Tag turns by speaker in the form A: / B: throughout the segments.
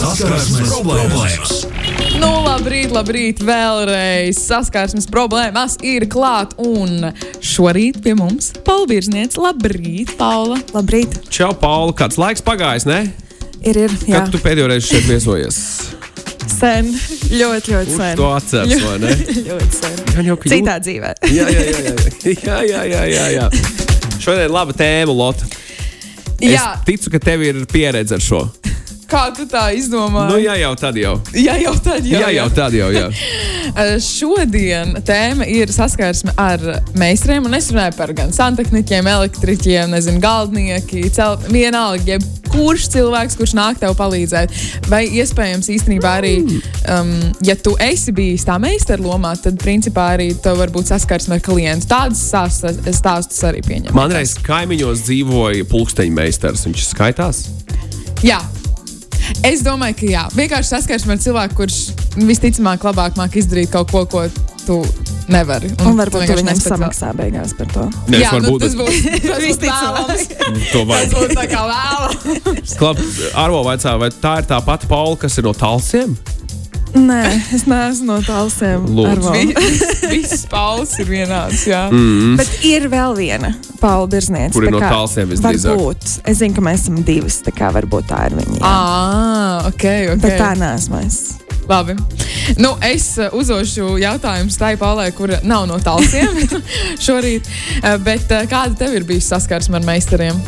A: Saskarsmes problēmas!
B: Nu, labrīt, labrīt, vēlreiz. Saskarsmes problēmas ir klāt. Un šorīt pie mums Paula Birzniece. Labrīt, Paula.
C: Labrīt!
D: Čau, Pauli, kāds laiks pagājis, ne?
C: Ir, ir. Jā,
D: Kad tu pēdējo reizi šeit viesojies?
C: sen. Ļoti, ļoti sen.
D: to atceras, vai ne?
C: ļoti sen.
D: Gan jau, ka
C: Citā dzīvē.
D: Jā, jā, jā, jā, jā, jā, jā, jā, jā. Šodien ir laba tēma, Lotte. Es
B: Jā,
D: ticu, ka tev ir pieredze ar šo.
B: Kā tu tā izdomāji?
D: Nu, jā, jau tad jau.
B: jā, jau tad, jā,
D: Jā, jau tad jau. Jā.
B: Šodien tēma ir saskarsme ar meistariem. Es runāju par gan santehniķiem, elektriķiem, nezinu, galdnieki, celt, vienalga, jebkurš cilvēks, kurš nāk tev palīdzēt. Vai iespējams īstenībā arī, um, ja tu esi bijis tā meistara lomā, tad principā arī tev var būt saskarsme ar klientu. Tādas stāstus, arī pieņem.
D: Man reiz kaimiņos dzīvoja pulksteņa meistars. Viņš skaitās.
B: Jā. Es domāju, ka jā. Vienkārši saskarsme ar cilvēku, kurš visticamāk labāk māk izdarīt kaut ko, ko tu nevari.
C: Un varbūt tu viņam samaksā beigās par to.
D: Nē,
B: Jā,
D: es
B: nu,
D: varbūt
B: tas būs tas būs
C: Visticamāk.
B: vēlams.
D: to
B: Tas
D: vajag.
B: būs tā kā vēlams.
D: Arvo vaicā, vai tā ir tā pati Paula, kas ir no talsiem?
C: Nē, es neesmu no tālsiem.
D: Lūdzu.
B: Viss pauls ir vienāds. Jā.
D: Mm.
C: Bet ir vēl viena Paula Birzniece.
D: Kur ir
C: tā
D: no
C: kā
D: tālsiem visdrīzāk?
C: Varbūt. Es zinu, ka mēs esam divas, tā kā varbūt tā ir viņa. jā.
B: Ah, ok, ok.
C: Bet tā neesmu es.
B: Labi. Nu, es uh, uzdošu jautājumu tai Paulai, kur nav no tālsiem šorīt. Uh, bet uh, kāda tev ir bijusi saskarsme ar meistariem?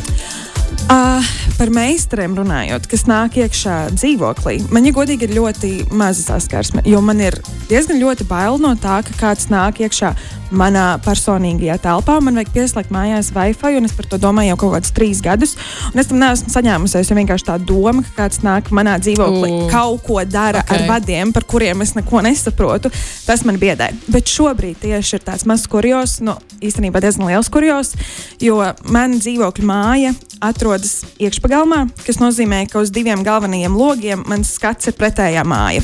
C: Uh, par meistariem runājot, kas nāk iekšā dzīvoklī, man, ja godīgi, ir ļoti maza saskarsme. Jo man ir diezgan ļoti bail no tā, ka kāds nāk iekšā manā personīgajā telpā. Man vajag pieslēgt mājās Wi-Fi, un es par to domāju jau kaut kādus trīs gadus. Un es tam neesmu saņēmusies, jo vienkārši tā doma, ka kāds nāk manā dzīvoklī,
B: U.
C: kaut ko dara
B: Ok.
C: ar vadiem, par kuriem es neko nesaprotu, tas man biedē. Bet šobrīd tieši ir tāds mazs kurjos, nu, īstenībā diezgan liels kurjos, jo man dzīvokļa māja atrodas iekšpagalmā, kas nozīmē, ka uz diviem galvenajiem logiem mans skats ir pretējā māja.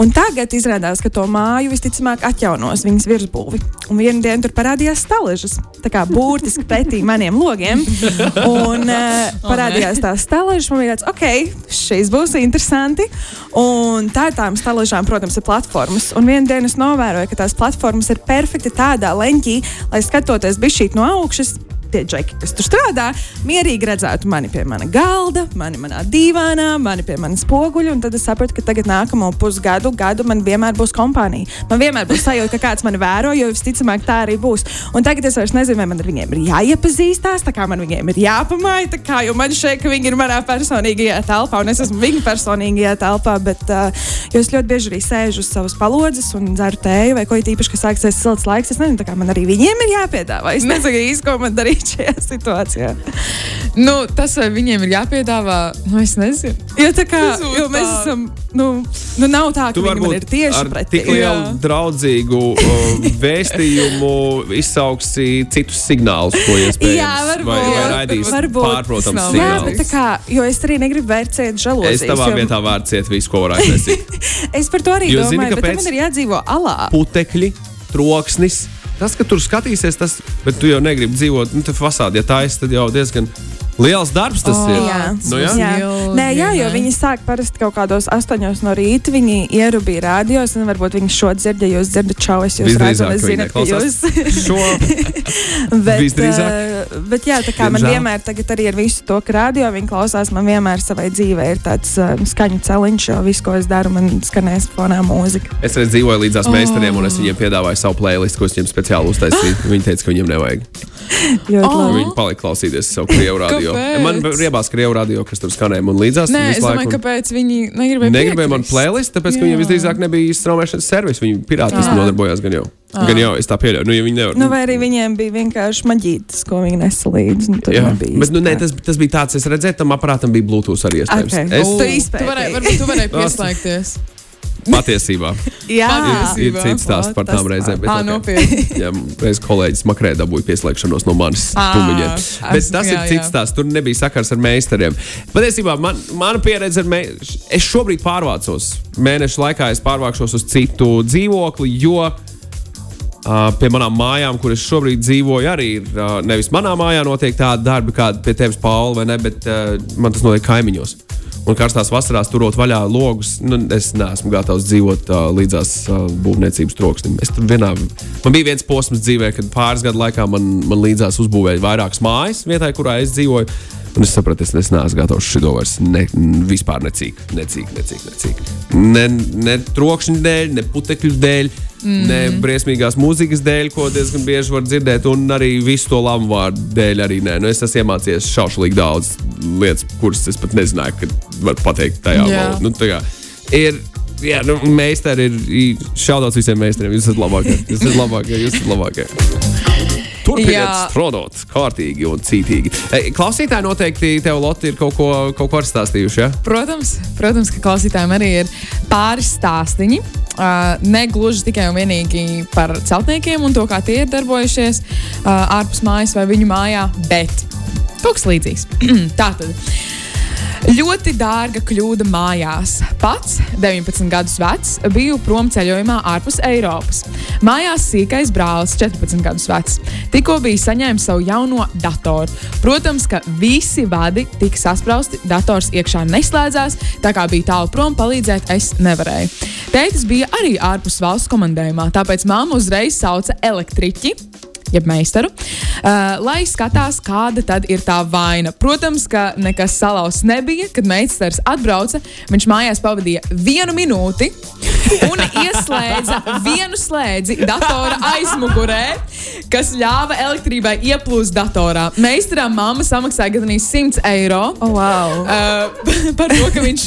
C: Un tagad izrādās, ka to māju visticamāk atjaunos viņas virsbūvi. Un vienā dienā tur parādījās staležas, tā kā burtiski pretī maniem logiem. Un uh, parādījās tās staležas, man bija tāds, ok, šīs būs interesanti. Un tā ir tām staležām, protams, ir platformas. Un vienā dienā es novēroju, ka tās platformas ir perfekti tādā leņķī, lai skatoties bišķīt no augšas. Tie džeki, kas tur strādā, mierīgi redzētu mani pie mana galda, mani manā dīvānā, mani pie manas spoguļa. un Tad es sapratu, ka tagad nākamo pusgadu gadu man vienmēr būs kompānija. Man vienmēr būs sajūta, ka kāds mani vēro, jo visticamāk tā arī būs. Un tagad es vairs nezinu, vai man ar viņiem ir jāiepazīstās, tā kā man viņiem ir jāpamāja. tā Kā, jo man šeit, ka viņi ir manā personīgajā telpā, un es esmu viņu personīgajā telpā. Bet, uh, es ļoti bieži arī sēžu uz savas palodzes un dzeru tēju, vai ko īpaši, kas sāksies silts laiks. Es nezinu, kā man arī viņiem ir jāpiedāvā. Es nezinu īsti, ko man darīt šajā situācijā.
B: Nu, tas, vai viņiem ir jāpiedāvā, nu, es nezinu.
C: Jo, tā kā, jo mēs esam, nu, nu nav tā, ka viņi ir tieši pretī.
D: tik lielu
B: Jā.
D: draudzīgu uh, vēstījumu izsauksi citus signālus, ko iespējams.
C: Jā, varbūt.
D: Vai, vai raidīs
C: varbūt.
D: pārprotams
B: nav
C: Jā, bet tā kā, jo es arī negribu vērtēt žēlozības.
D: Es tavā
C: jo
D: vietā vārdu ciet visu, ko varētu nesīt.
C: Es par to arī
D: Jo
C: domāju,
D: zini,
C: bet man ir jādzīvo alā.
D: Putekļi, troksnis. Tas, ka tur skatīsies, tas, bet tu jau negribi dzīvot, nu, tā fasāde, ja tā ir, tad jau diezgan liels darbs tas
B: O,
D: ir.
C: Jā,
D: Nu, jā?
C: jā. Nē, jā, jo viņi sāk parasti kaut kādos astoņos no rīta. Viņi ierubīja radios, un varbūt viņi šo dzird, ja jūs dzirdat šo, es jūs
D: Visdrīzāk,
C: es
D: ka viņi
C: zinu, ka jūs.
D: šo.
C: bet, uh, bet jā, tā kā man
D: Diemžēl.
C: vienmēr tagad arī ar visu to, ka radio viņi klausās, man vienmēr savai dzīvē ir tāds uh, skaņu celiņš, jo viss, ko es daru, man skanēs fonā mūzika.
D: Es reiz dzīvoju līdzās oh. meistariem, un es viņiem piedāvāju savu playlistu, ko es viņiem speciāli uztaisīju. Viņi teica, ka viņiem nevajag.
B: Oh.
D: Viņi palika klausīties savu krievu radio.
B: Kāpēc?
D: Man riebās krievu radio, kas tur skanēja man līdzās.
B: Nē, es domāju,
D: un-
B: kāpēc viņi negribēja.
D: Negribēju man playlist, tāpēc, ka viņiem visdrīzāk nebija straumēšanas servis. Viņi pirātiski
B: Jā.
D: nodarbojās gan jau. Gan jau, es tā pieļauju. Nu, ja nevar.
C: Nu, vai arī viņiem bija vienkārši maģītis, ko viņi nesa līdzi. Nu,
D: Jā,
C: nebija
D: bet nu, nē, tas, tas bija tāds, es redzēju, tam aparātam bija Bluetooth arī iespējams.
C: Ok.
D: Es
C: Tu
B: Tu varēji, varbūt tu varēji pieslēgties.
D: Patiesībā
C: Jā,
D: ir, ir cits stāsts par tām reizēm. bet
B: Ā,
D: ok.
B: nopietni.
D: Jā, reiz kolēģis Makrē dabūja pieslēgšanos no manis
B: Ā,
D: tumiņiem. Bet tas
B: jā,
D: ir cits stāsts. Tur nebija sakars ar meistariem. Patiesībā man, mana pieredze ar meistariem. Es šobrīd pārvācos. Mēnešu laikā es pārvākšos uz citu dzīvokli, jo pie manām mājām, kur es šobrīd dzīvoju, arī ir nevis manā mājā notiek tāda darba, kāda pie tevis, Paula, vai ne, bet man tas notiek kaimiņos. Un karstās vasarās turot vaļā logus, nu, es neesmu gatavs dzīvot uh, līdzās uh, būvniecības troksnim. Es tur vienā, man bija viens posms dzīvē, kad pāris gadu laikā man, man līdzās uzbūvēja vairākas mājas vietai, kurā es dzīvoju. Un es sapratu, es, es neesmu gatavs šo vairs ne, vispār necīk, necīk, necīk. necīk. Ne, ne trokšņa dēļ, ne putekļu dēļ, mm. ne briesmīgās mūzikas dēļ, ko diezgan bieži var dzirdēt, un arī visu to lamu vārdu dēļ arī nē. Nu, es esmu iemācījies šaušalīgi daudz lietas, kuras es pat nezināju, ka var pateikt tajā
B: Jā.
D: valodā. Nu, tā kā ir. Jā, nu, meistari ir šaudauts visiem meistariem. Jūs esat labākie. Jūs esat labākie. Jūs esat labākie. Turpiniet strādāt kārtīgi un cītīgi. Klausītāji noteikti tev, Lotte, ir kaut ko, kaut ko stāstījuši. Ja?
B: Protams, protams, ka klausītājiem arī ir pāris stāstīņi. Uh, ne gluži tikai un vienīgi par celtniekiem un to, kā tie ir darbojušies uh, ārpus mājas vai viņu mājā, bet kaut kas līdzīgs. Tātad. Ļoti dārga kļūda mājās. Pats, 19 gadus vecs, biju prom ceļojumā ārpus Eiropas. Mājās sīkais brālis, 14 gadus vecs, tikko bija saņēmis savu jauno datoru. Protams, ka visi vadi tika sasprausti, dators iekšā neslēdzās, tā kā bija tālu prom, palīdzēt es nevarēju. Tētis bija arī ārpus valsts komandējumā, tāpēc māma uzreiz sauca elektriķi jeb meistaru, uh, lai skatās, kāda tad ir tā vaina. Protams, ka nekas salauzts nebija, kad meistars atbrauca. Viņš mājās pavadīja vienu minūti un ieslēdza vienu slēdzi datora aizmugurē, kas ļāva elektrībai ieplūst datorā. Meistaram mamma samaksāja gan 100 eiro.
C: Oh, wow.
B: Uh, par to, ka viņš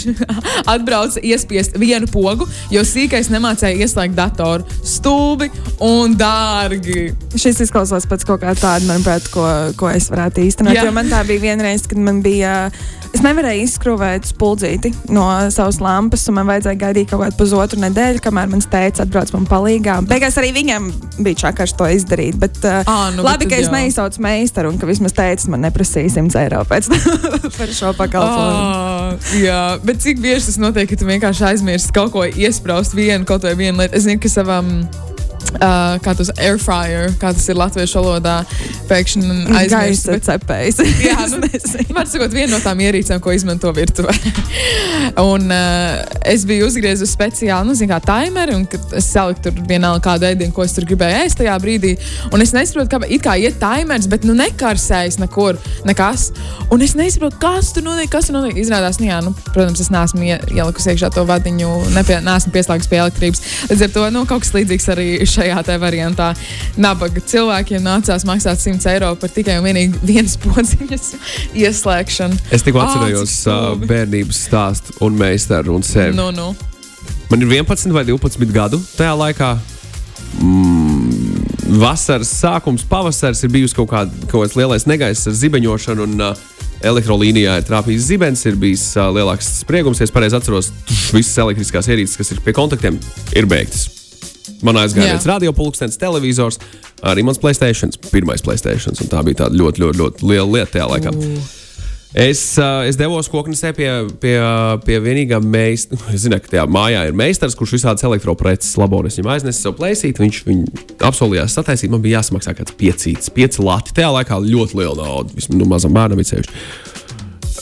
B: atbrauca iespiest vienu pogu, jo sīkais nemācīja ieslēgt datoru. Stulbi un dārgi.
C: Šis izklausās pēc kaut kā tāda, manuprāt, ko, ko es varētu īstenot. Man tā bija vienreiz, kad man bija. Es nevarēju izskrūvēt spuldzīti no savas lampas, un man vajadzēja gaidīt kaut kādu pusotru nedēļu, kamēr mans tēvs atbrauc man palīdzīgā. Beigās arī viņam bija čakars to izdarīt. Bet, uh,
B: Ā, nu,
C: labi,
B: bet
C: ka es neizsaucu meistaru, un ka vismaz teicis, man neprasīja 100 eiro pēc par šo pakalpojumu.
B: Oh, jā, bet cik bieži tas notiek, ka tu vienkārši aizmirsti kaut ko iesprāst vienu, kaut vai vienu lietu? Es zinu, ka savam. Uh, kā tas ir airfryer, kā tas ir latviešu valodā, pēkšņi aizmirst.
C: Gaisa
B: bet-
C: cepējs.
B: Jā, nu, var sakot, viena no tām ierīcēm, ko izmanto virtuvē. un uh, es biju uzgriezusi speciāli, nu, zinu, kā timeri, un es saliku tur vienalga kādu ēdienu, ko es tur gribēju ēst tajā brīdī. Un es nesaprotu, kāpēc it kā iet timers, bet nu nekarsējas nekur, nekas. Un es nesaprotu, kas tur notiek, kas tur notiek. Izrādās, nu, jā, nu, protams, es neesmu ie- ielikusi iekšā to vadiņu, nepie, neesmu pieslēgus pie elektrības. Līdz ar to nu, kaut kas līdzīgs arī šajā variantā. Nabaga cilvēkiem nācās maksāt 100 eiro par tikai un vienīgi vienas podziņas ieslēgšanu.
D: Es tikko
B: cik
D: uh, bērnības stāstu un meistaru un sevi.
B: Nu, nu.
D: Man ir 11 vai 12 gadu tajā laikā. Mm, vasaras sākums, pavasaris ir bijusi kaut, kād, kaut kāds lielais negaiss ar zibeņošanu. Un, uh, Elektrolīnijā ir trāpījis zibens, ir bijis uh, lielāks spriegums. Ja es pareizi atceros, visas elektriskās ierīces, kas ir pie kontaktiem, ir beigtas. Man aizgāja viens radiopulkstenis, televizors, arī mans Playstation, pirmais Playstation. un Tā bija tāda ļoti, ļoti, ļoti liela lieta tajā laikā. Es, uh, es devos koknesē pie, pie, pie vienīgā meistara. Es zinu, ka tajā mājā ir meistars, kurš visādas elektropreces labo. Es viņam aiznesu savu plēsīti, viņš viņu apsolījās sataisīt. Man bija jāsamaksā kāds piecīts, pieci lati. Tajā laikā ļoti liela nauda, vismaz nu, mazam bērnam ir sevišķi.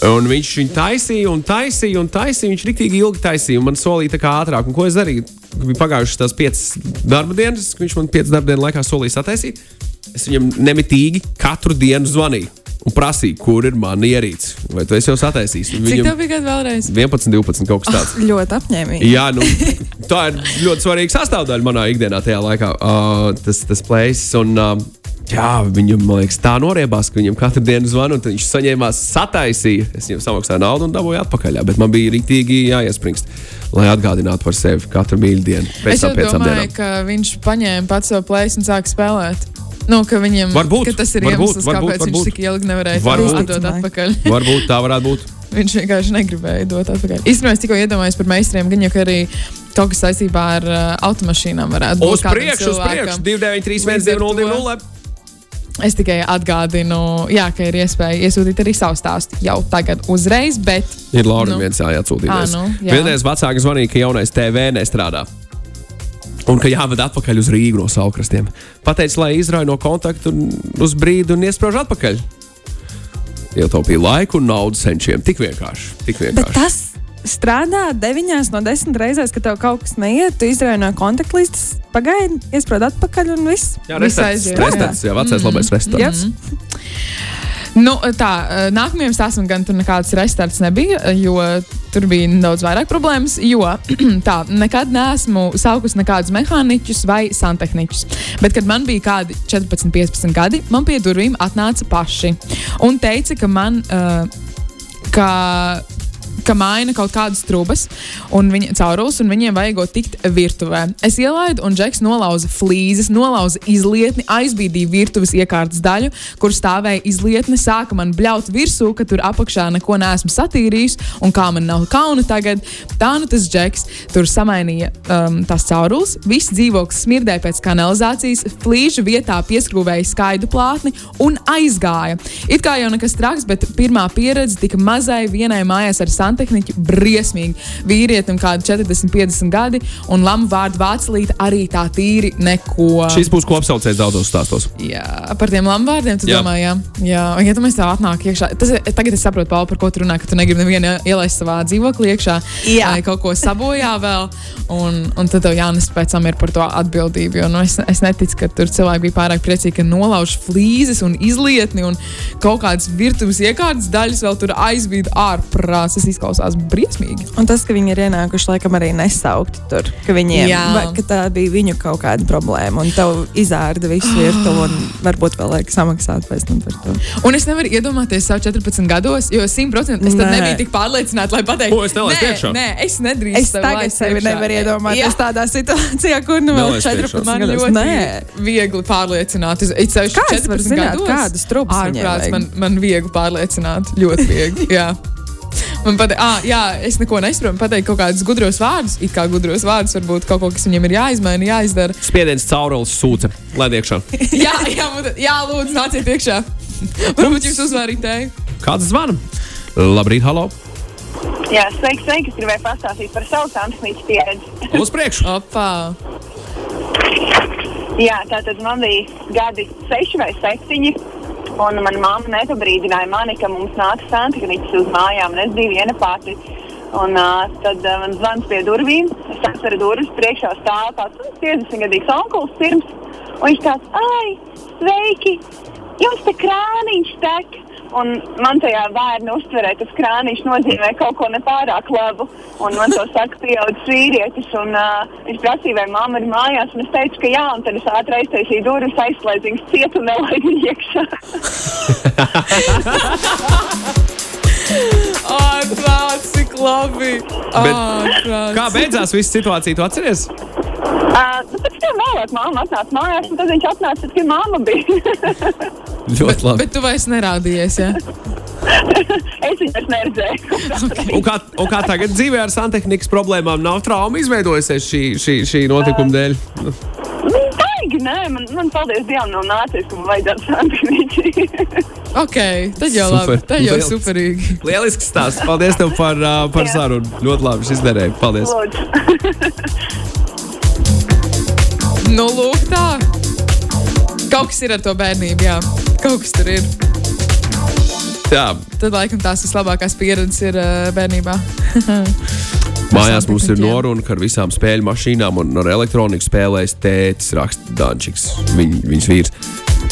D: Un viņš viņu taisīja, un taisīja, un taisīja. Viņš rīktīgi ilgi taisīja, un man solīja tā kā ātrāk. Un ko es darīju? Bija pagājušas tās piecas darba dienas, viņš man piecas darba dienu laikā solīja sataisīt. Es viņam nemitīgi katru dienu zvanīju un prasīju, kur ir mana ierīce. Vai tu jau sataisījis? Un
B: Cik
D: Viņam
B: tev bija gadu vēlreiz?
D: 11, 12, kaut kas tāds.
C: Ļoti apņēmīgi.
D: Jā, nu, tā ir ļoti svarīga sastāvdaļa manā ikdienā tajā laikā. Uh, tas tas plēsis. Un, uh, jā, viņam man liekas, tā noriebās, ka viņam katru dienu zvanu, un viņš saņēmās, sataisīja. Es viņam samaksāju naudu un dabūju atpakaļ. Bet man bija rīktīgi jāiespringst, lai atgādinātu par sevi katru mīļdienu. Pēc
B: Es domāju,
D: dienām.
B: ka viņš paņēma pats savu plēsu un sāka spēlēt. Nu, ka viņam
D: Varbūt,
B: ka tas ir
D: varbūt,
B: iemesls,
D: varbūt,
B: kāpēc
D: varbūt.
B: viņš tik ilgi nevarēja
D: Varbūt.
B: atdot atpakaļ.
D: Varbūt tā varētu būt.
B: Viņš vienkārši negribēja dot atpakaļ. Īstenībā es tikko iedomājos par meistariem, gan jau ka arī kaut kas saistībā ar uh, automašīnām varētu būt.
D: Uz priekšu, uz priekšu.
B: cilvēkam.
D: 293,
B: Līdz ar
D: 1, 0,
B: Es tikai atgādinu, jā, ka ir iespēja iesūtīt arī savu stāstu jau tagad, uzreiz, bet
D: Ir Laura
B: Nu.
D: viens jāatsūtīties.
B: Ā, nu, jā.
D: Vienreiz vecāki zvanīja, ka jaunais TV nestrādā. Un ka jāved atpakaļ uz Rīgu no saulkrastiem. Pateicis, lai izrauj no kontakta un uz brīdi un iesprāž atpakaļ. Ietaupīja laiku un naudu senčiem. Tik vienkārši. Tik
C: Bet
D: vienkārši.
C: tas strādā 9 no 10 reizēs, kad tev kaut kas neiet, tu izrauj no kontaktlistes, pagaidi, iesprūd atpakaļ un viss.
D: Jā,
B: aiziet.
D: Restarts, jā, vecais labais restarts.
C: Yes.
B: Nu, tā, nākamajam stāstam gan tur nekāds restarts nebija, jo tur bija daudz vairāk problēmas. Jo tā, nekad neesmu saukusi nekādus mehāniķus vai santehniķus. Bet, kad man bija kādi 14, 15 gadi, man pie durvīm atnāca paši un teica, ka man. Uh, ka ka maina kaut kādas trubas un viņa caurules, un viņiem vajagot tikt virtuvē. Es ielaidu, un Džeks nolauza flīzes, nolauza izlietni, aizbīdīja virtuves iekārtas daļu, kur stāvēja izlietne, sāka man bļaut virsū, ka tur apakšā neko neesmu satīrījis, un kā man nav kauna tagad. Tā nu tas Džeks tur samainīja um, tās caurules, viss dzīvoklis smirdēja pēc kanalizācijas, flīžu vietā pieskrūvēja skaidu plātni un aizgāja. It kā jau nekas traks, bet pirmā pieredze tika mazai vienai mājās ar santehniķu briesmīgi. Vīrietim kādi 40, 50 gadi, un lamu vārdu vācelīte arī tā tīri neko.
D: Šis būs kopsaucējs daudzos stāstos.
B: Jā, par tiem lamuvārdiem tu
D: Jā.
B: domā, jā. jā. Un, ja tu mēs tev atnāk iekšā, tas ir, tagad es saprotu, Paul, par ko tu runā, ka tu negribi nevienu ielaist savā dzīvoklī iekšā,
C: Jā.
B: vai kaut ko sabojā vēl, un, un tad tev jānes pēc tam ir par to atbildību, jo nu, es, es neticu, ka tur cilvēki bija pārāk priecīgi, ka nolauž flīzes un izlietni un kaut kādas virtuves iekārtas daļas vēl tur aizvīd ārprāts. Tas izklausās briesmīgi.
C: Un tas, ka viņi ir ienākuši, laikam, arī nesaukti tur, ka viņiem vai, ka tā bija viņu kaut kāda problēma, un tev izārda visu virtuvi, un varbūt vēl vajag samaksāt pēc tam par to.
B: Un es nevaru iedomāties savu 14 gados, jo 100% es tad
C: Nē.
B: nebiju tik pārliecināta, lai pateiktu,
D: Ko es
B: nē,
D: iekšā?
B: nē, es nedrīkstu.
C: Es tagad sevi nevaru
B: Jā.
C: iedomāties tādā situācijā, kur nu vēl
D: Nelaist iekšā.
C: 14
B: Man
C: gados.
B: ļoti
C: Nē.
B: viegli pārliecināt. Es, es
C: varu zināt, kādas vajag?
B: man, man viegli pārliecināt. Ļoti viegli. jā. Man patīk, ah, jā, es neko nesaprotu. Pateikt kaut kādus gudros vārdus, it kā gudros vārdus, varbūt kaut ko, kas viņam ir jāizmaina, jāizdara.
D: Spiediens caurules sūce. Lai iekšā.
B: jā, jā, jā, lūdzu, nāciet iekšā. Varbūt jūs uzvārīt tēju.
D: Kāds zvana? Labrīt, halo!
E: Jā, sveiki, sveiki. Es gribēju pastāstīt par savu santīšu pieredzi.
D: Uz priekšu!
B: Opā!
E: Jā, tātad man bija gadi seši vai septiņi. Un mana mamma nepabrīdināja mani, ka mums nāca santehniķis uz mājām, un es biju viena pati. Un, uh, tad uh, man zvans pie durvīm. Es atveru durvis, priekšā stāv tāds nu, 50 gadīgs onkulis pirms. Un viņš tāds, ai, sveiki! Jums te krāniņš tek! Un man tajā bērnu uztverē tas krāniņš nozīmē kaut ko nepārāk labu. Un man to saka pieaugušs vīrietis. Un, uh, viņš prasīja, vai mamma ir mājās. Un es teicu, ka jā, un tad es ātri aiztaisīju durvis, aizslēdzu viņas cietu un nelaidu viņu iekšā.
B: Ārprāts, cik labi! Ārprāts.
D: Kā beidzās viss situācija? Tu atceries?
E: Uh, nu, pēc tam vēlāk mamma atnāca mājās, un tad viņš atnāca, tad, kad mamma bija.
D: Ļoti labi.
B: Bet tu vairs nerādījies, ja?
E: es viņu neredzēju.
D: Un kā, un kā tagad dzīvē ar santehnikas problēmām nav trauma izveidojusies šī, šī, šī notikuma dēļ?
E: Baigi, nē, man, man paldies Dievam, nav nācies, man vajadzētu santehniķi.
B: Ok, tad jau
D: Super.
B: labi. Tad jau
D: Liels.
B: superīgi.
D: Lielisks stāsts. Paldies tev par, uh, par sarunu. Ļoti labi šis derēja. Paldies.
E: Lūdzu.
B: Nu, lūk, tā. Kaut kas ir ar to bērnību, jā. Kaut kas tur ir.
D: Jā,
B: Tad, laikam, tās vislabākās pieredzes ir uh, bērnībā.
D: Mājās mums ir noruna, ar visām spēļu mašīnām un ar elektroniku spēlēs tētis, raksta Dančiks, viņ, viņas vīrs.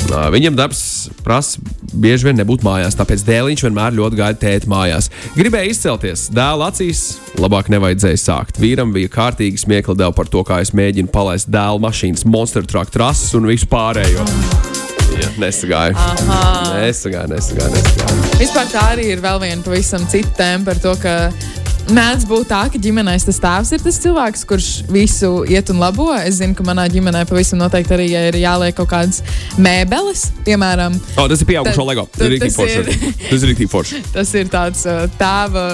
D: Viņam darbs prasa bieži vien nebūt mājās, tāpēc dēliņš vienmēr ļoti gaida tēti mājās. Gribēja izcelties, dēla acīs, labāk nevajadzēja sākt. Vīram bija kārtīgi smiekla deva par to, kā es mēģinu palaist dēla mašīnas, monstru truck trases un visu pārējo. Jā, nesagāja. Nesagāja, nesagāja, nesagāja.
B: Vispār tā arī ir vēl viena pavisam cita tēma par to, ka mēdz būt tā, ka ģimenēs tas tēvs ir tas cilvēks, kurš visu iet un labo. Es zinu, ka manā ģimenē pavisam noteikti arī ja ir jāliek kaut kādas mēbeles, piemēram.
D: Oh, tas ir pieaugušo LEGO. Tas ir rīktīgi forši. Tas ir rīktīgi forši.
B: Tas ir tāds uh, tēva,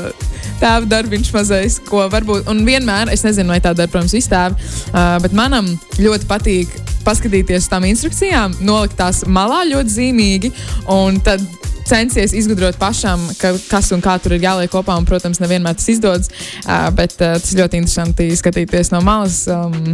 B: tēva darbiņš mazais, ko varbūt. Un vienmēr, es nezinu, vai tā dara, protams, visi tēvi, uh, bet manam ļoti patīk paskatīties uz tām instrukcijām, nolikt tās malā ļoti zīmīgi. Un tad censies izgudrot pašam, ka, kas un kā tur ir jāliek kopā. Un, protams, nevienmēr tas izdodas, uh, bet uh, tas ļoti interesanti skatīties no malas. Um,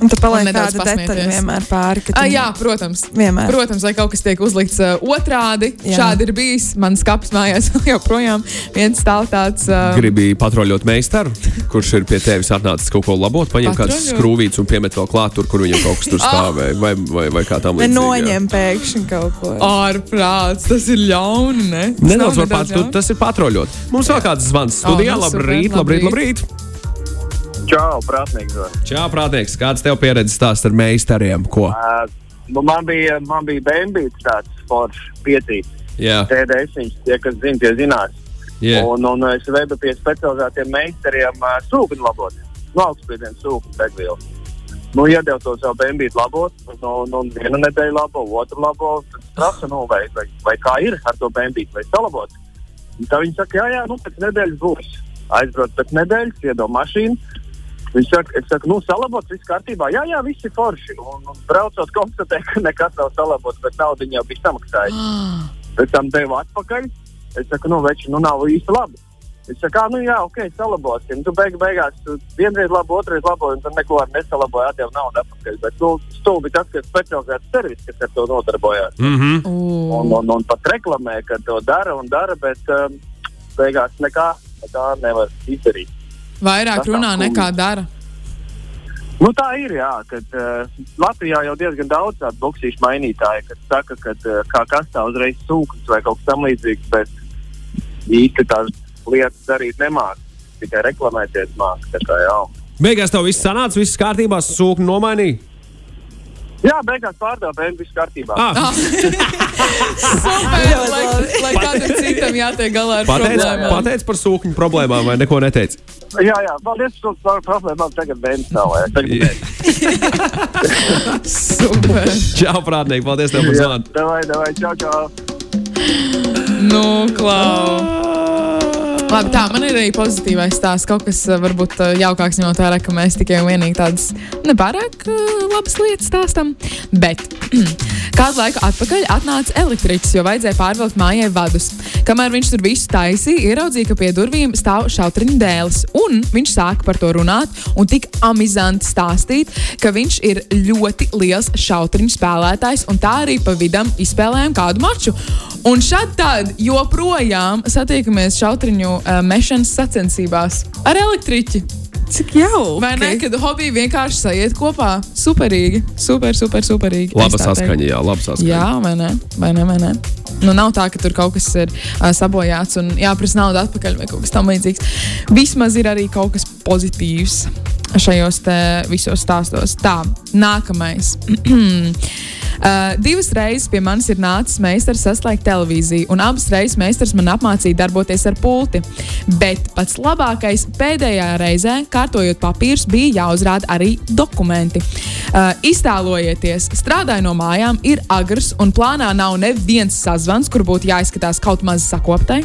C: Un tu paliek
B: nedaudz
C: tāda detaļa
B: pasmieties.
C: vienmēr pāri. ka
B: Ah,
C: tu-
B: jā, protams.
C: Vienmēr.
B: Protams, vai kaut kas tiek uzlikts uh, otrādi.
C: Jā.
B: Šādi ir bijis. Mans kaps mājās joprojām viens stāv tāds. Uh,
D: Gribi patroļot meistaru, kurš ir pie tevis atnācis kaut ko labot, paņem kādu skrūvīti un piemet vēl klāt tur, kur viņam kaut kas tur stāvēja. Vai, vai, vai kā tam līdzīgi.
C: noņem pēkšņi kaut ko.
B: Ārprāts, tas ir ļauni. Ne?
D: Nedaudz var pat,
B: ļauni?
D: tas ir patroļot. Mums vēl kāds zvans studijā.
B: nu, super,
D: labrīt, labrīt, labrīt.
F: Čau, zvan.
D: Čau, prātnieks, kāds tev pieredzes stāsts ar meistariem? Ko?
F: Uh, nu, man bija, man bija bēnbīts tāds foršs, piecīts.
D: Jā,
F: TDS, tie, kas zina, tie zinās.
D: jā.
F: Un, un es vedu pie specializētiem meistariem uh, sūkņu labot. Nu, augstspiedienu sūkņu degvielu. Nu, iedevu to savu bēnbītu labot, un, un, un vienu nedēļu labo, otru labo. Tad prasa, nu, vai, vai, vai kā ir ar to bēnbītu, vai salabot. Un tā viņi saka, jā, jā, nu, pēc nedēļas būs. Aizbrauc pēc nedēļas, iedevu mašīnu. Viņš saka, es saku, nu, salabots, viss kārtībā. Jā, jā, viss ir forši. Un, un braucot, konstatēju, ka nekas nav salabots, bet naudu jau bija samaksājis. Pēc tam devu atpakaļ. Es saku, nu, veči, nu, nav īsti labi. Viņš saka, "Ā, nu, jā, ok, salabosim. Tu beig, beigās tu vienreiz labo, otrreiz labo, un tad neko ar nesalaboji, atdevu naudu atpakaļ. Bet, nu, stulbi tas, ka specializēts servis, kas ar to nodarbojās.
D: Mm -hmm.
F: Un, un, un pat reklamē, ka to dara un dara, bet um, beigās nekā, nekā nevar izdarīt.
B: Vairāk
F: Tas
B: runā nekā dara.
F: Nu, tā ir, jā, kad uh, Latvijā jau diezgan daudz tādu boxīšu mainītāju, kas saka, ka uh, kā kas tā uzreiz sūknis vai kaut kas tamlīdzīgs, bet īsti tās lietas darīt nemāk, tikai reklamēties māk. tā kā, jā.
D: Beigās tev viss sanāca, viss kārtībā, sūkņi nomainīja.
F: Jā, beigās pārdevu bērnu viss kārtībā.
D: Ah,
B: Super,
C: Ļoti
B: lai, lai kādam citam jātiek galā ar
D: pateic,
B: problēmām.
D: pateic par sūkņu problēmām vai neko neteici?
F: Jā, jā, paldies par to problēmu. Tagad bērns nav.
B: Super.
D: Čau, prātnieki, paldies tev par zvanu.
F: davai, davai, čau, čau.
B: Nu, klau. Labi, tā man ir arī pozitīvais stāsts. Kaut kas uh, varbūt uh, jaukāks, ņemot vērā, ka mēs tikai un vienīgi tādas nepārāk uh, labas lietas stāstām. Bet kādu laiku atpakaļ atnāca elektriķis, jo vajadzēja pārvilkt mājai vadus. Kamēr viņš tur visu taisīja, ieraudzīja, ka pie durvīm stāv šautriņa dēls. Un viņš sāka par to runāt un tik amizanti stāstīt, ka viņš ir ļoti liels šautriņu spēlētājs un tā arī pa vidam izspēlējām kādu maču. Un šādi joprojām satiekamies šautriņu uh, mešanas sacensībās ar elektriķi.
C: Cik jauki.
B: Vai ne? Kad hobiji vienkārši sajiet kopā. Superīgi. Super, super, superīgi. Teiktu.
D: saskaņa, jā, laba saskaņa.
B: Jā, vai ne? Vai ne, vai ne? Nu, nav tā, ka tur kaut kas ir uh, sabojāts un jāprasa nauda atpakaļ vai kaut kas tamlīdzīgs. Vismaz ir arī kaut kas pozitīvs šajos visos stāstos. Tā, nākamais. Uh, divas reizes pie manis ir nācis meistars saslēgt televīziju, un abas reizes meistars man apmācīja darboties ar pulti. Bet pats labākais pēdējā reizē, kārtojot papīrus, bija jāuzrāda arī dokumenti. Uh, iztēlojieties, strādāju no mājām, ir agrs, un plānā nav neviens sazvans, kur būtu jāizskatās kaut maz sakoptai.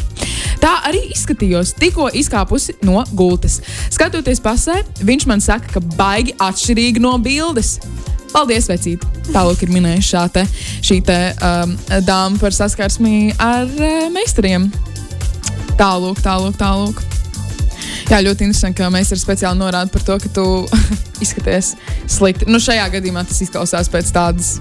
B: Tā arī izskatījos, tikko izkāpusi no gultas. Skatoties pasē, viņš man saka, ka baigi atšķirīgi no bildes. Paldies, vecīt! Tālāk ir minējusi šā te, šī te, um, dāma par saskarsmi ar uh, meistariem. Tālāk, tālāk, tālāk. Jā, ļoti interesanti, ka meistars speciāli norāda par to, ka tu izskaties slikti. Nu, šajā gadījumā tas izklausās pēc tādas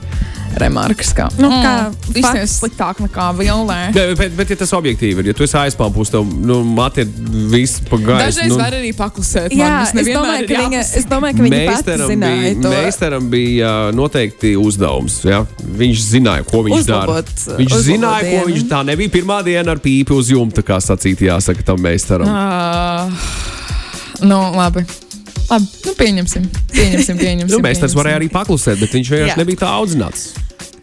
B: remarkas, kā,
C: Nu, kā
B: izskaties sliktāk nekā vilnē.
D: Jā, bet, bet, ja tas objektīvi ir, ja tu esi aizpāmpus, tev nu, mati ir viss pa gaisu.
B: Dažreiz
D: nu,
B: var arī paklusēt.
C: Jā,
B: man,
C: es domāju,
B: ir
C: ka viņa, es domāju, ka viņa pati zināja
D: bija,
C: to.
D: meistaram bija uh, noteikti uzdevums. Ja? Viņš zināja, ko viņš
C: Uzlabot,
D: dara. Viņš
C: uzlabot
D: zināja, ko
C: dienu.
D: viņš tā nebija pirmā diena ar pīpi uz jumta, kā sacīt, jāsaka tam meistaram.
B: Uh, nu, labi. Labi, nu, pieņemsim. Pieņemsim, pieņemsim.
D: Nu, meistars varēja arī paklusēt, bet viņš vienkārši nebija tā audzināts.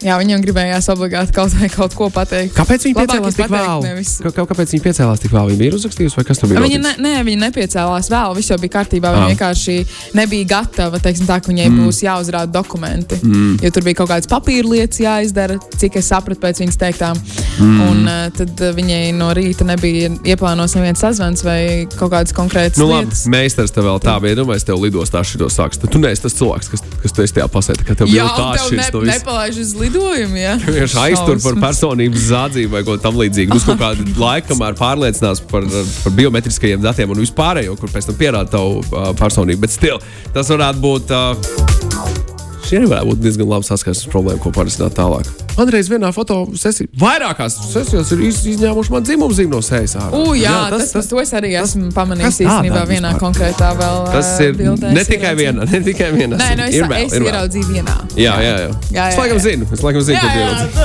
B: Jā, viņam gribējās obligāti kaut, kaut ko pateikt.
D: Kāpēc viņi piecēlās tik vēlu? Kā, kā, kāpēc viņi piecēlās tik vēlu? Viņi bija uzrakstījusi, vai kas tur bija?
B: Viņa, ne, nē, viņa nepiecēlās vēl, viss jau bija kārtībā. Viņa
D: Ah.
B: vienkārši nebija gatava, teiksim, tā, ka viņai mm. būs jāuzrāda dokumenti. Mm. Jo tur bija kaut kādas papīra lietas jāizdara, cik es sapratu pēc viņas teiktām. Mm. Un uh, tad uh, viņai no rīta nebija ieplānots neviens sazvans vai kaut kādas konkrētas
D: Nu, labi,
B: lietas.
D: meistars tev vēl tā bija. Nu, es tev lidostā šito sāku. Tad tu neesi tas cilvēks, kas, kas tu esi tajā pasētā, ka tev bija tā šis.
B: ne, nepalaiž uz lidojumi. Ja?
D: Vienkārši aiztur par personības zādzību vai ko tamlīdzīgu. Uz kaut kādu laiku, kamēr pārliecinās par, par biometriskajiem datiem un vispārējo, kur pēc tam pierāda tavu uh, personību. Bet stil, tas varētu būt. Uh, Arī varētu būt diezgan labi saskarsmes problēma, ko parisināt tālāk. Man reiz vienā fotosesijā, vairākās sesijās ir iz, izņēmuši man dzimumu no sejas. ārā.
B: U, jā, jā, tas, tas, to es arī esmu pamanījis
D: kas tā
B: īstenībā vienā
D: vispār?
B: konkrētā vēl.
D: Tas ir ne
B: es
D: tikai viena, ne tikai viena.
B: Nē, nu es,
D: ir vēl,
B: es
D: ir
B: ieraudzīju vienā.
D: Jā, jā, jā.
B: Jā,
D: Es
B: jā,
D: laikam
B: jā.
D: zinu, es laikam zinu,
B: Jā,
D: ko tu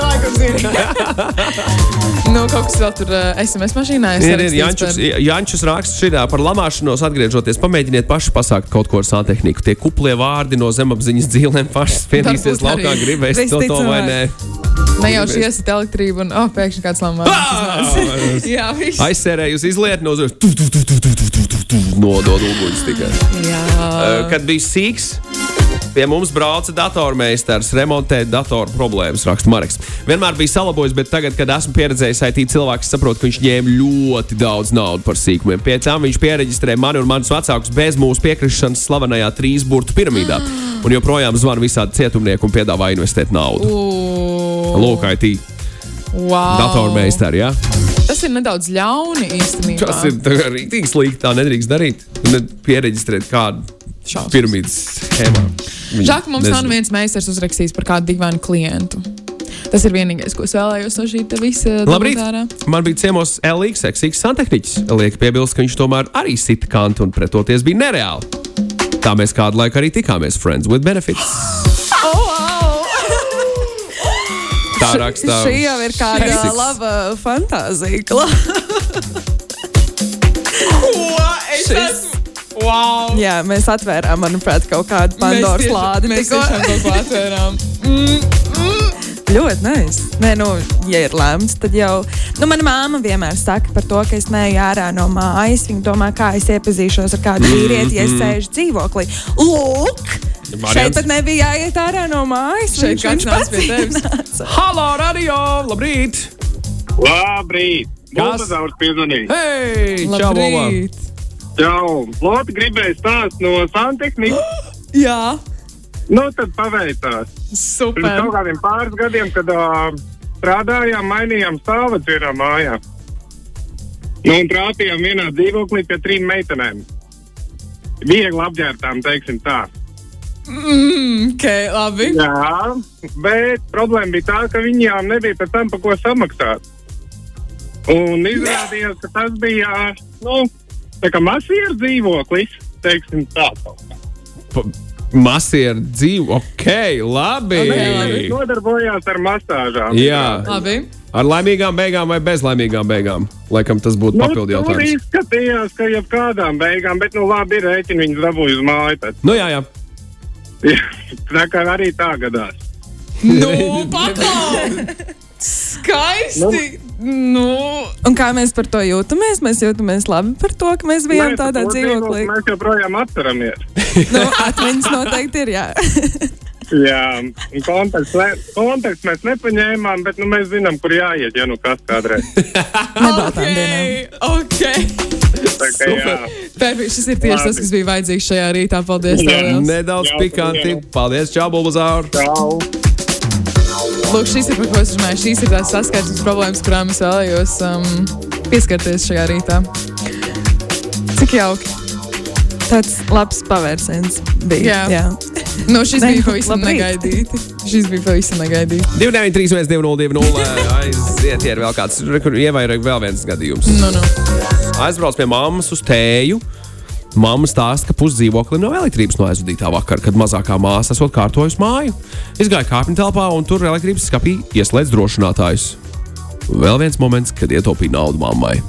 B: jā, nu, kaut kas vēl tur ā, SMS mašīnā.
D: Ir, ir Jančus,
B: par-
D: Jančus raksts šitā par lamāšanos, atgriežoties. Pamēģiniet paši pasākt kaut ko ar santehniku. Tie kuplie vārdi no zemapziņas dzīvēm paši spiedīsies
B: Varbūt
D: laukā, gribēs to, to vai nē.
B: Nejauši iesit elektrību un, oh, pēkšņi kāds lamā. jā, viss.
D: Aizsērējus izliet no zemes. Nodod uguns tikai.
B: Jā.
D: Uh, Kad bija sīgs, pie mums brauca datormeistars, remontēt datoru problēmas, raksta Marks. Vienmēr bija salabojis, bet tagad, kad esmu pieredzējis IT cilvēku, saprotu, ka viņš ņēma ļoti daudz naudas par sīkumiem. Pie tam viņš pieregistrēja mani un manus vecākus bez mūsu piekrišanas slavenajā trīs burtu piramīdā. Un joprojām zvana visādi cietumnieki un piedāvā investēt naudu. Lūk, IT
B: wow.
D: datormeistari. Ja?
B: Tas ir nedaudz ļauni īstenībā.
D: Tas ir rīktīgi slikti. Tā nedrīkst darīt. Ne pieregistrēt kādu
B: Šausmas.
D: piramīdas schēmā. Viņi
B: Žāk, mums nav
D: nezina.
B: viens meistars uzrakstījis par kādu dīvainu klientu. Tas ir vienīgais, ko es vēlējos no šī te visa
D: Labrīt!
B: dokumentārā.
D: Man bija ciemos LX, X santehniķis. Lieka piebilst, ka viņš tomēr arī sita kantu un pretoties bija nereāli. Tā mēs kādu laiku arī tikāmies Friends with Benefits.
B: Oh, wow.
D: Tā rakstā.
C: Šī jau ir kāda
D: Šis-
C: laba fantāzija. Kla.
B: Es esmu. Wow.
C: Jā, mēs atvērām, manuprāt, kaut kādu Pandoras lādi.
B: Mēs tiešām ko atvērām.
C: Ļoti nais. Nē, nu, ja ir lēmts, tad jau. Nu, mana māma vienmēr saka par to, ka es neju ārā no mājas. Viņa domā, kā es iepazīšos ar kādu vīrieti, ja es sēžu dzīvoklī. Lūk!
D: Variants.
C: Šeit pat nebija jāiet ārā no mājas.
B: Šeit
C: viņš- viņš pats
B: pie tevis.
D: Halo, radio! Labrīt!
F: Labrīt!
D: Kas?
F: Bulbazaurs piezvanīja.
D: Hei! Čau, Boba!
F: Čau! Loti gribēja stāst no santehnikas.
B: Jā,
F: Nu, tad paveicās. Pirms
B: super.
F: kaut kādiem pāris gadiem, kad uh, strādājām, mainījām stāvus vienā mājā. Nu, un trāpījām vienā dzīvoklī pie trim meitenēm. Viegli apģērbtām, teiksim tā.
B: Mm, ok, labi.
F: Jā, bet problēma bija tā, ka viņām nebija pēc tam par ko samaksāt. Un izrādījās, ka tas bija nu, tā kā masīvs dzīvoklis, teiksim tā.
D: Masieru dzīvo. Ok, labi!
F: Viņš nodarbojās ar masāžām.
D: Jā.
B: Labi.
D: Ar laimīgām beigām vai bez laimīgām beigām? Laikam tas būtu
F: Nu,
D: papildu
F: tur
D: jautājums.
F: izskatījās, ka jau kādām beigām, bet nu labi, ir rēķini viņas dabūja uz māju. Tad.
D: Nu, jā, jā.
F: tā kā arī tā gadās.
B: Nu, paklau! Skaisti! Nu,
C: Un kā mēs par to jūtamies? Mēs jūtamies labi par to, ka mēs bijām
F: Nē,
C: tādā dzīvoklī.
F: Mēs joprojām atceramies.
C: Nu, atmiņas noteikti ir. Jā.
F: Jā, un kontakts, ne- kontakts mēs nepaņēmām, bet nu, mēs zinām, kur jāiet, ja nu kas kādreiz.
C: Nebātām dienām.
B: ok.
F: Tā kā, jā.
B: Perfekti, šis ir tieši tas,
F: Labi.
B: kas bija vajadzīgs šajā rītā. Paldies!
F: Jā.
B: tev.
D: Nedaudz
F: Jā,
D: pikanti.
F: jā.
D: Paldies, Čau, Bulbazaur!
F: Čau!
B: Lūk, šis ir par ko es runāju. Šīs ir tās saskarsmes problēmas, kurām es vēlējos um, pieskarties šajā rītā. Cik jauki.
C: Tāds labs pavērsiens bija.
B: Jā. Nu, šis
C: Nē,
B: bija pavisam negaidīti. Šis bija pavisam negaidīti.
D: 293, 202, aiziet, ir vēl kāds, kur ievairāk vēl viens gadījums.
B: Nu, nu.
D: Aizbrauc pie mammas uz tēju. Mamma stāsta, ka pusdzīvoklim nav elektrības no aizvadītā vakara, kad mazākā māsa esot kārtojusi māju. Izgāja kāpņu telpā un tur elektrības skapī ieslēdz drošinātājus. Vēl viens moments, kad ietaupīja naudu mammai.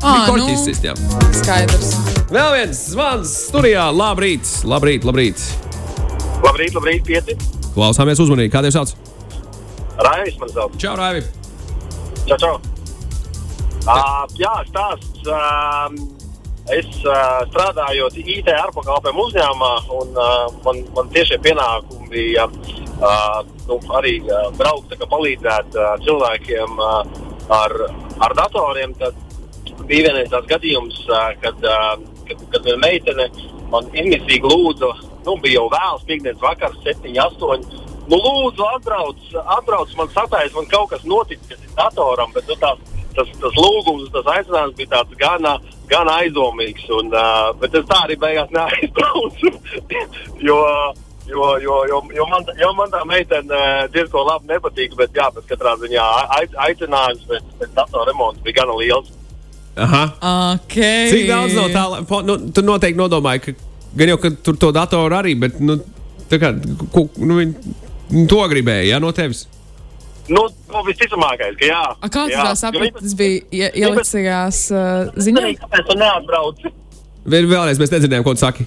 B: Ah, nu,
D: Korķis sistēmā.
B: skaidrs.
D: Vēl viens zvans studijā. Labrīt, labrīt, labrīt.
F: Labrīt, labrīt, pieci.
D: Klausāmies uzmanīgi. Kā tev sauc?
F: Raivis man sauc.
D: Čau, Raivi!
F: Čau, čau. Uh, jā, stāsts. Uh, es uh, strādāju IT ārpakalpojumu uzņēmumā, un uh, man, man tiešie pienākumi bija uh, nu, arī uh, braukt, kā palīdzēt uh, cilvēkiem uh, ar, ar datoriem. Tad bija vienreiz tāds gadījums, uh, kad, uh, kad, kad viena meitene man izmisīgi lūdza, nu, bija jau vēls, piekdienas vakars, 7, 8. nu, lūdzu, atbrauc, atbrauc man sapēs, man kaut kas noticis, datoram, bet nu, tās, tas, tas lūgums, tas aicinājums bija tāds gana, gana aizdomīgs. Un, uh, bet es tā arī beigās neaizbraucu. jo, jo, jo, jo, jo, man, jo man tā meitene uh, diezgan labi nepatīk, bet, jā, bet katrā ziņā aic, aicinājums pēc, pēc datora remonta bija gana liels.
D: Aha.
B: Okay.
D: Cik daudz no tā, nu, tu noteikti nodomāji, ka gan jau, ka tur to datoru arī, bet, nu, tā kā, ko, nu, viņi to gribēja, jā, no tevis.
F: Nu, nu visticamākais, ka jā.
B: A, kā
F: jā.
B: tā saprati? Tas bija ie- ielikts tajās uh, ziņā.
F: Nezinu, kāpēc tu neatbrauci.
D: Vēl, vēlreiz mēs nedzirdējām, ko tu saki.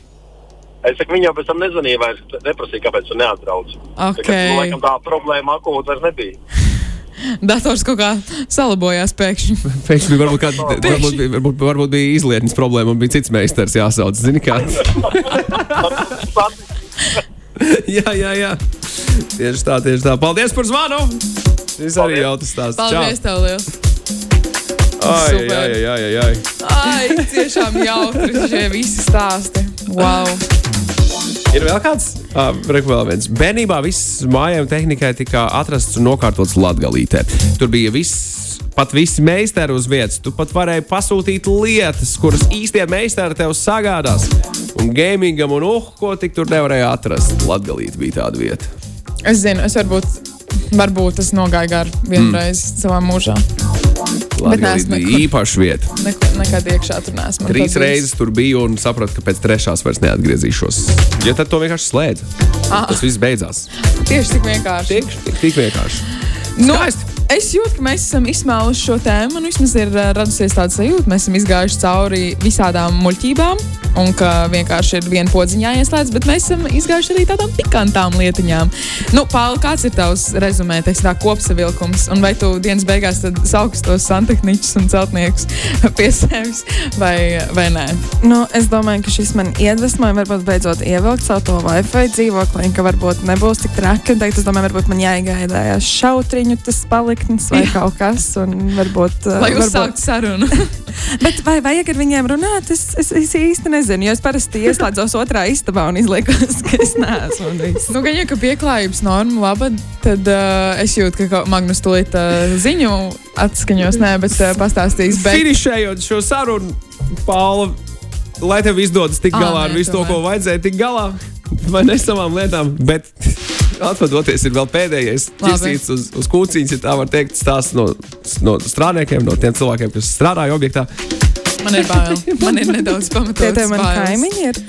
F: Es saku, viņa jau pēc tam nezvanīja, vai neprasīja, kāpēc tu neatbrauc. Tā,
B: Ok.
F: kā, nu, laikam, tā problēma akūta vairs nebija.
B: Dators kaut kā salabojās pēkšņi.
D: Pēkšņi varbūt, kād, varbūt, bija- varbūt, varbūt bija izlietnes problēma un bija cits meistars jāsauc. Zini, kā? jā, jā, jā. Tieši tā, tieši tā. Paldies par zvanu! Šis arī
F: Paldies.
D: jautrs stāsts.
B: Paldies, tev liels!
D: Ai,
B: Super.
D: ai, ai, ai, ai.
B: Ai, tiešām jautri šie visi stāsti. Wow!
D: Ir vēl kāds? Uh, vēl viens. Bērnībā viss mājām tehnikai tika atrasts un nokārtots Latvijā. Tur bija viss, pat visi meistari uz vietas. Tu pat varēji pasūtīt lietas, kuras īstie meistari tev sagādās. Un gamingam un uh, ko tik tur nevarēja atrast. Latvijā bija tāda vieta.
B: Es zinu, es varbūt, varbūt tas nogāja garām vienreiz mm. savā mūžā.
D: Latvijā
B: neesmu
D: bija
B: nekur-
D: īpaša vieta.
B: Neko, nekad iekšā tur nesmu.
D: Trīs reizes tur biju un sapratu, ka pēc trešās vairs neatgriezīšos. Jo tad to vienkārši slēdz.
B: Ah.
D: Tas viss beidzās.
B: Tieši tik vienkārši.
D: Tik, tik, tik vienkārši.
B: Nu,
D: Skaisti.
B: Es jūtu, ka mēs esam izsmēluši šo tēmu. Man vismaz ir uh, radusies tāda sajūta, mēs esam izgājuši cauri visādām muļķībām. Un ka vienkārši ir viena podziņā ieslēgts, bet mēs esam izgājuši arī tādām pikantām lietiņām. Nu, Pāvils, kāds ir tavs rezumē, teiksim, tā kopsavilkums? Un vai tu dienas beigās sauks tos santehniķus un celtniekus pie sevis vai, vai nē?
C: Nu, es domāju, ka šis man iedvesmoja, varbūt beidzot ievilkt savu to Wi-Fi dzīvokli, ka varbūt nebūs tik traki. Tagad es domāju, varbūt man jāiegādājās šautriņu, tas paliktnis vai
B: Jā.
C: kaut kas. un Varbūt,
B: Lai
C: varbūt-
B: uzsāktu sarunu.
C: Bet vai vajag ar viņiem runāt? Es, es, es īsti nezinu, jo es parasti ieslēdzos otrā istabā un izliekos, ka es neesmu. un viss.
B: Nu, gan jau ka pieklājības norma laba, tad uh, es jūtu, ka Magnus tūlīt uh, ziņu atskaņos, nē, bet uh, pastāstīs. Bet...
D: Finišējot šo sarunu, Paula, lai tev izdodas tik galā ar
B: nē,
D: visu to, ko vajadzēja tik galā, vai ne savām lietām. Bet atvadoties, ir vēl pēdējais
B: Labi.
D: ķirsīts uz, uz kūciņas, ja tā var teikt, stāsts no, no strādniekiem, no tiem cilvēkiem, kas strādāja objektā.
B: Man ir bail. Man ir nedaudz
C: Tie
B: pamatots.
C: tie
B: bailes.
C: kaimiņi ir.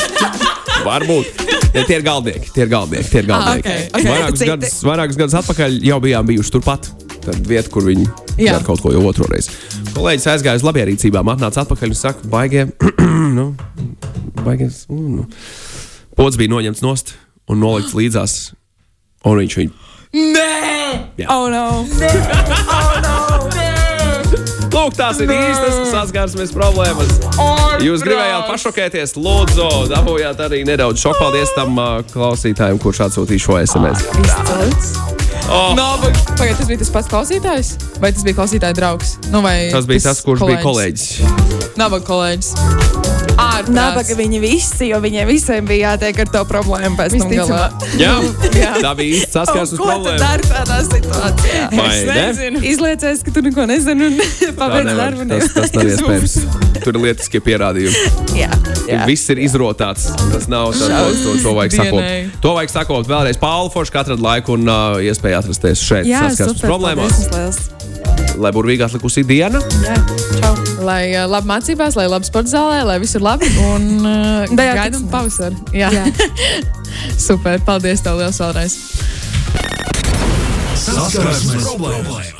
D: Varbūt. Ja, tie ir galdnieki, tie ir galdnieki. Tie ir galdnieki.
B: ok, ok.
D: Vairākus,
C: Citi.
D: gadus, vairākus gadus atpakaļ jau bijām bijuši turpat. Tad vieta, kur viņi
B: Jā.
D: dara kaut ko jau otro reizi. Kolēģis aizgāja uz labierīcībām, atnāca atpakaļ un saka, baigie, nu, baigies. Nu. Pods bija noņemts nost un nolikts līdzās. Un viņš viņu.
B: Nē!
C: Oh, no!
D: Lūk, tās ir īstas saskarsmes problēmas. Jūs gribējāt pašokēties, lūdzu, dabūjāt arī nedaudz šoku. Paldies tam uh, klausītājam, kurš atsūtīja šo SMS. Oh.
B: No, bet, pagaid, tas bija tas pats klausītājs? Vai tas bija klausītāja draugs? Nu, vai
D: Tas bija tas, kurš bija kolēģis.
B: Nabaga kolēģis. Ārprāts.
C: Nabaga viņi visi, jo viņiem visiem bija jātiek ar to problēmu pēc tam galā.
D: Jā,
B: Jā.
D: tā bija īsta saskarsmes
C: Ko tu
D: problēma.
C: dari tādā situācijā?
D: Vai
B: Es
D: ne?
B: nezinu.
C: Izliecies, ka tu neko nezini un pabeidz darbu.
D: Tas, tas nav iespējams. Tur ir lietiskie pierādījumi.
C: Jā, jā.
D: Viss ir izrotāts. Tas nav tā, to, to, vajag sakot. To vajag sakot vēlreiz. Pauli Forši katru laiku un uh, iespēja atrasties šeit
C: Jā,
D: saskarsmes problēmās.
C: paldies.
D: Lai burvīgāk likusī diena.
C: Jā, čau.
B: Lai uh, labi mācībās, lai labi sporta zālē, lai viss ir labi. Un uh, gaidām pavasaru. Jā.
C: Jā.
B: Super. Paldies tev liels vēlreiz.
A: Saskarsmes problēmas.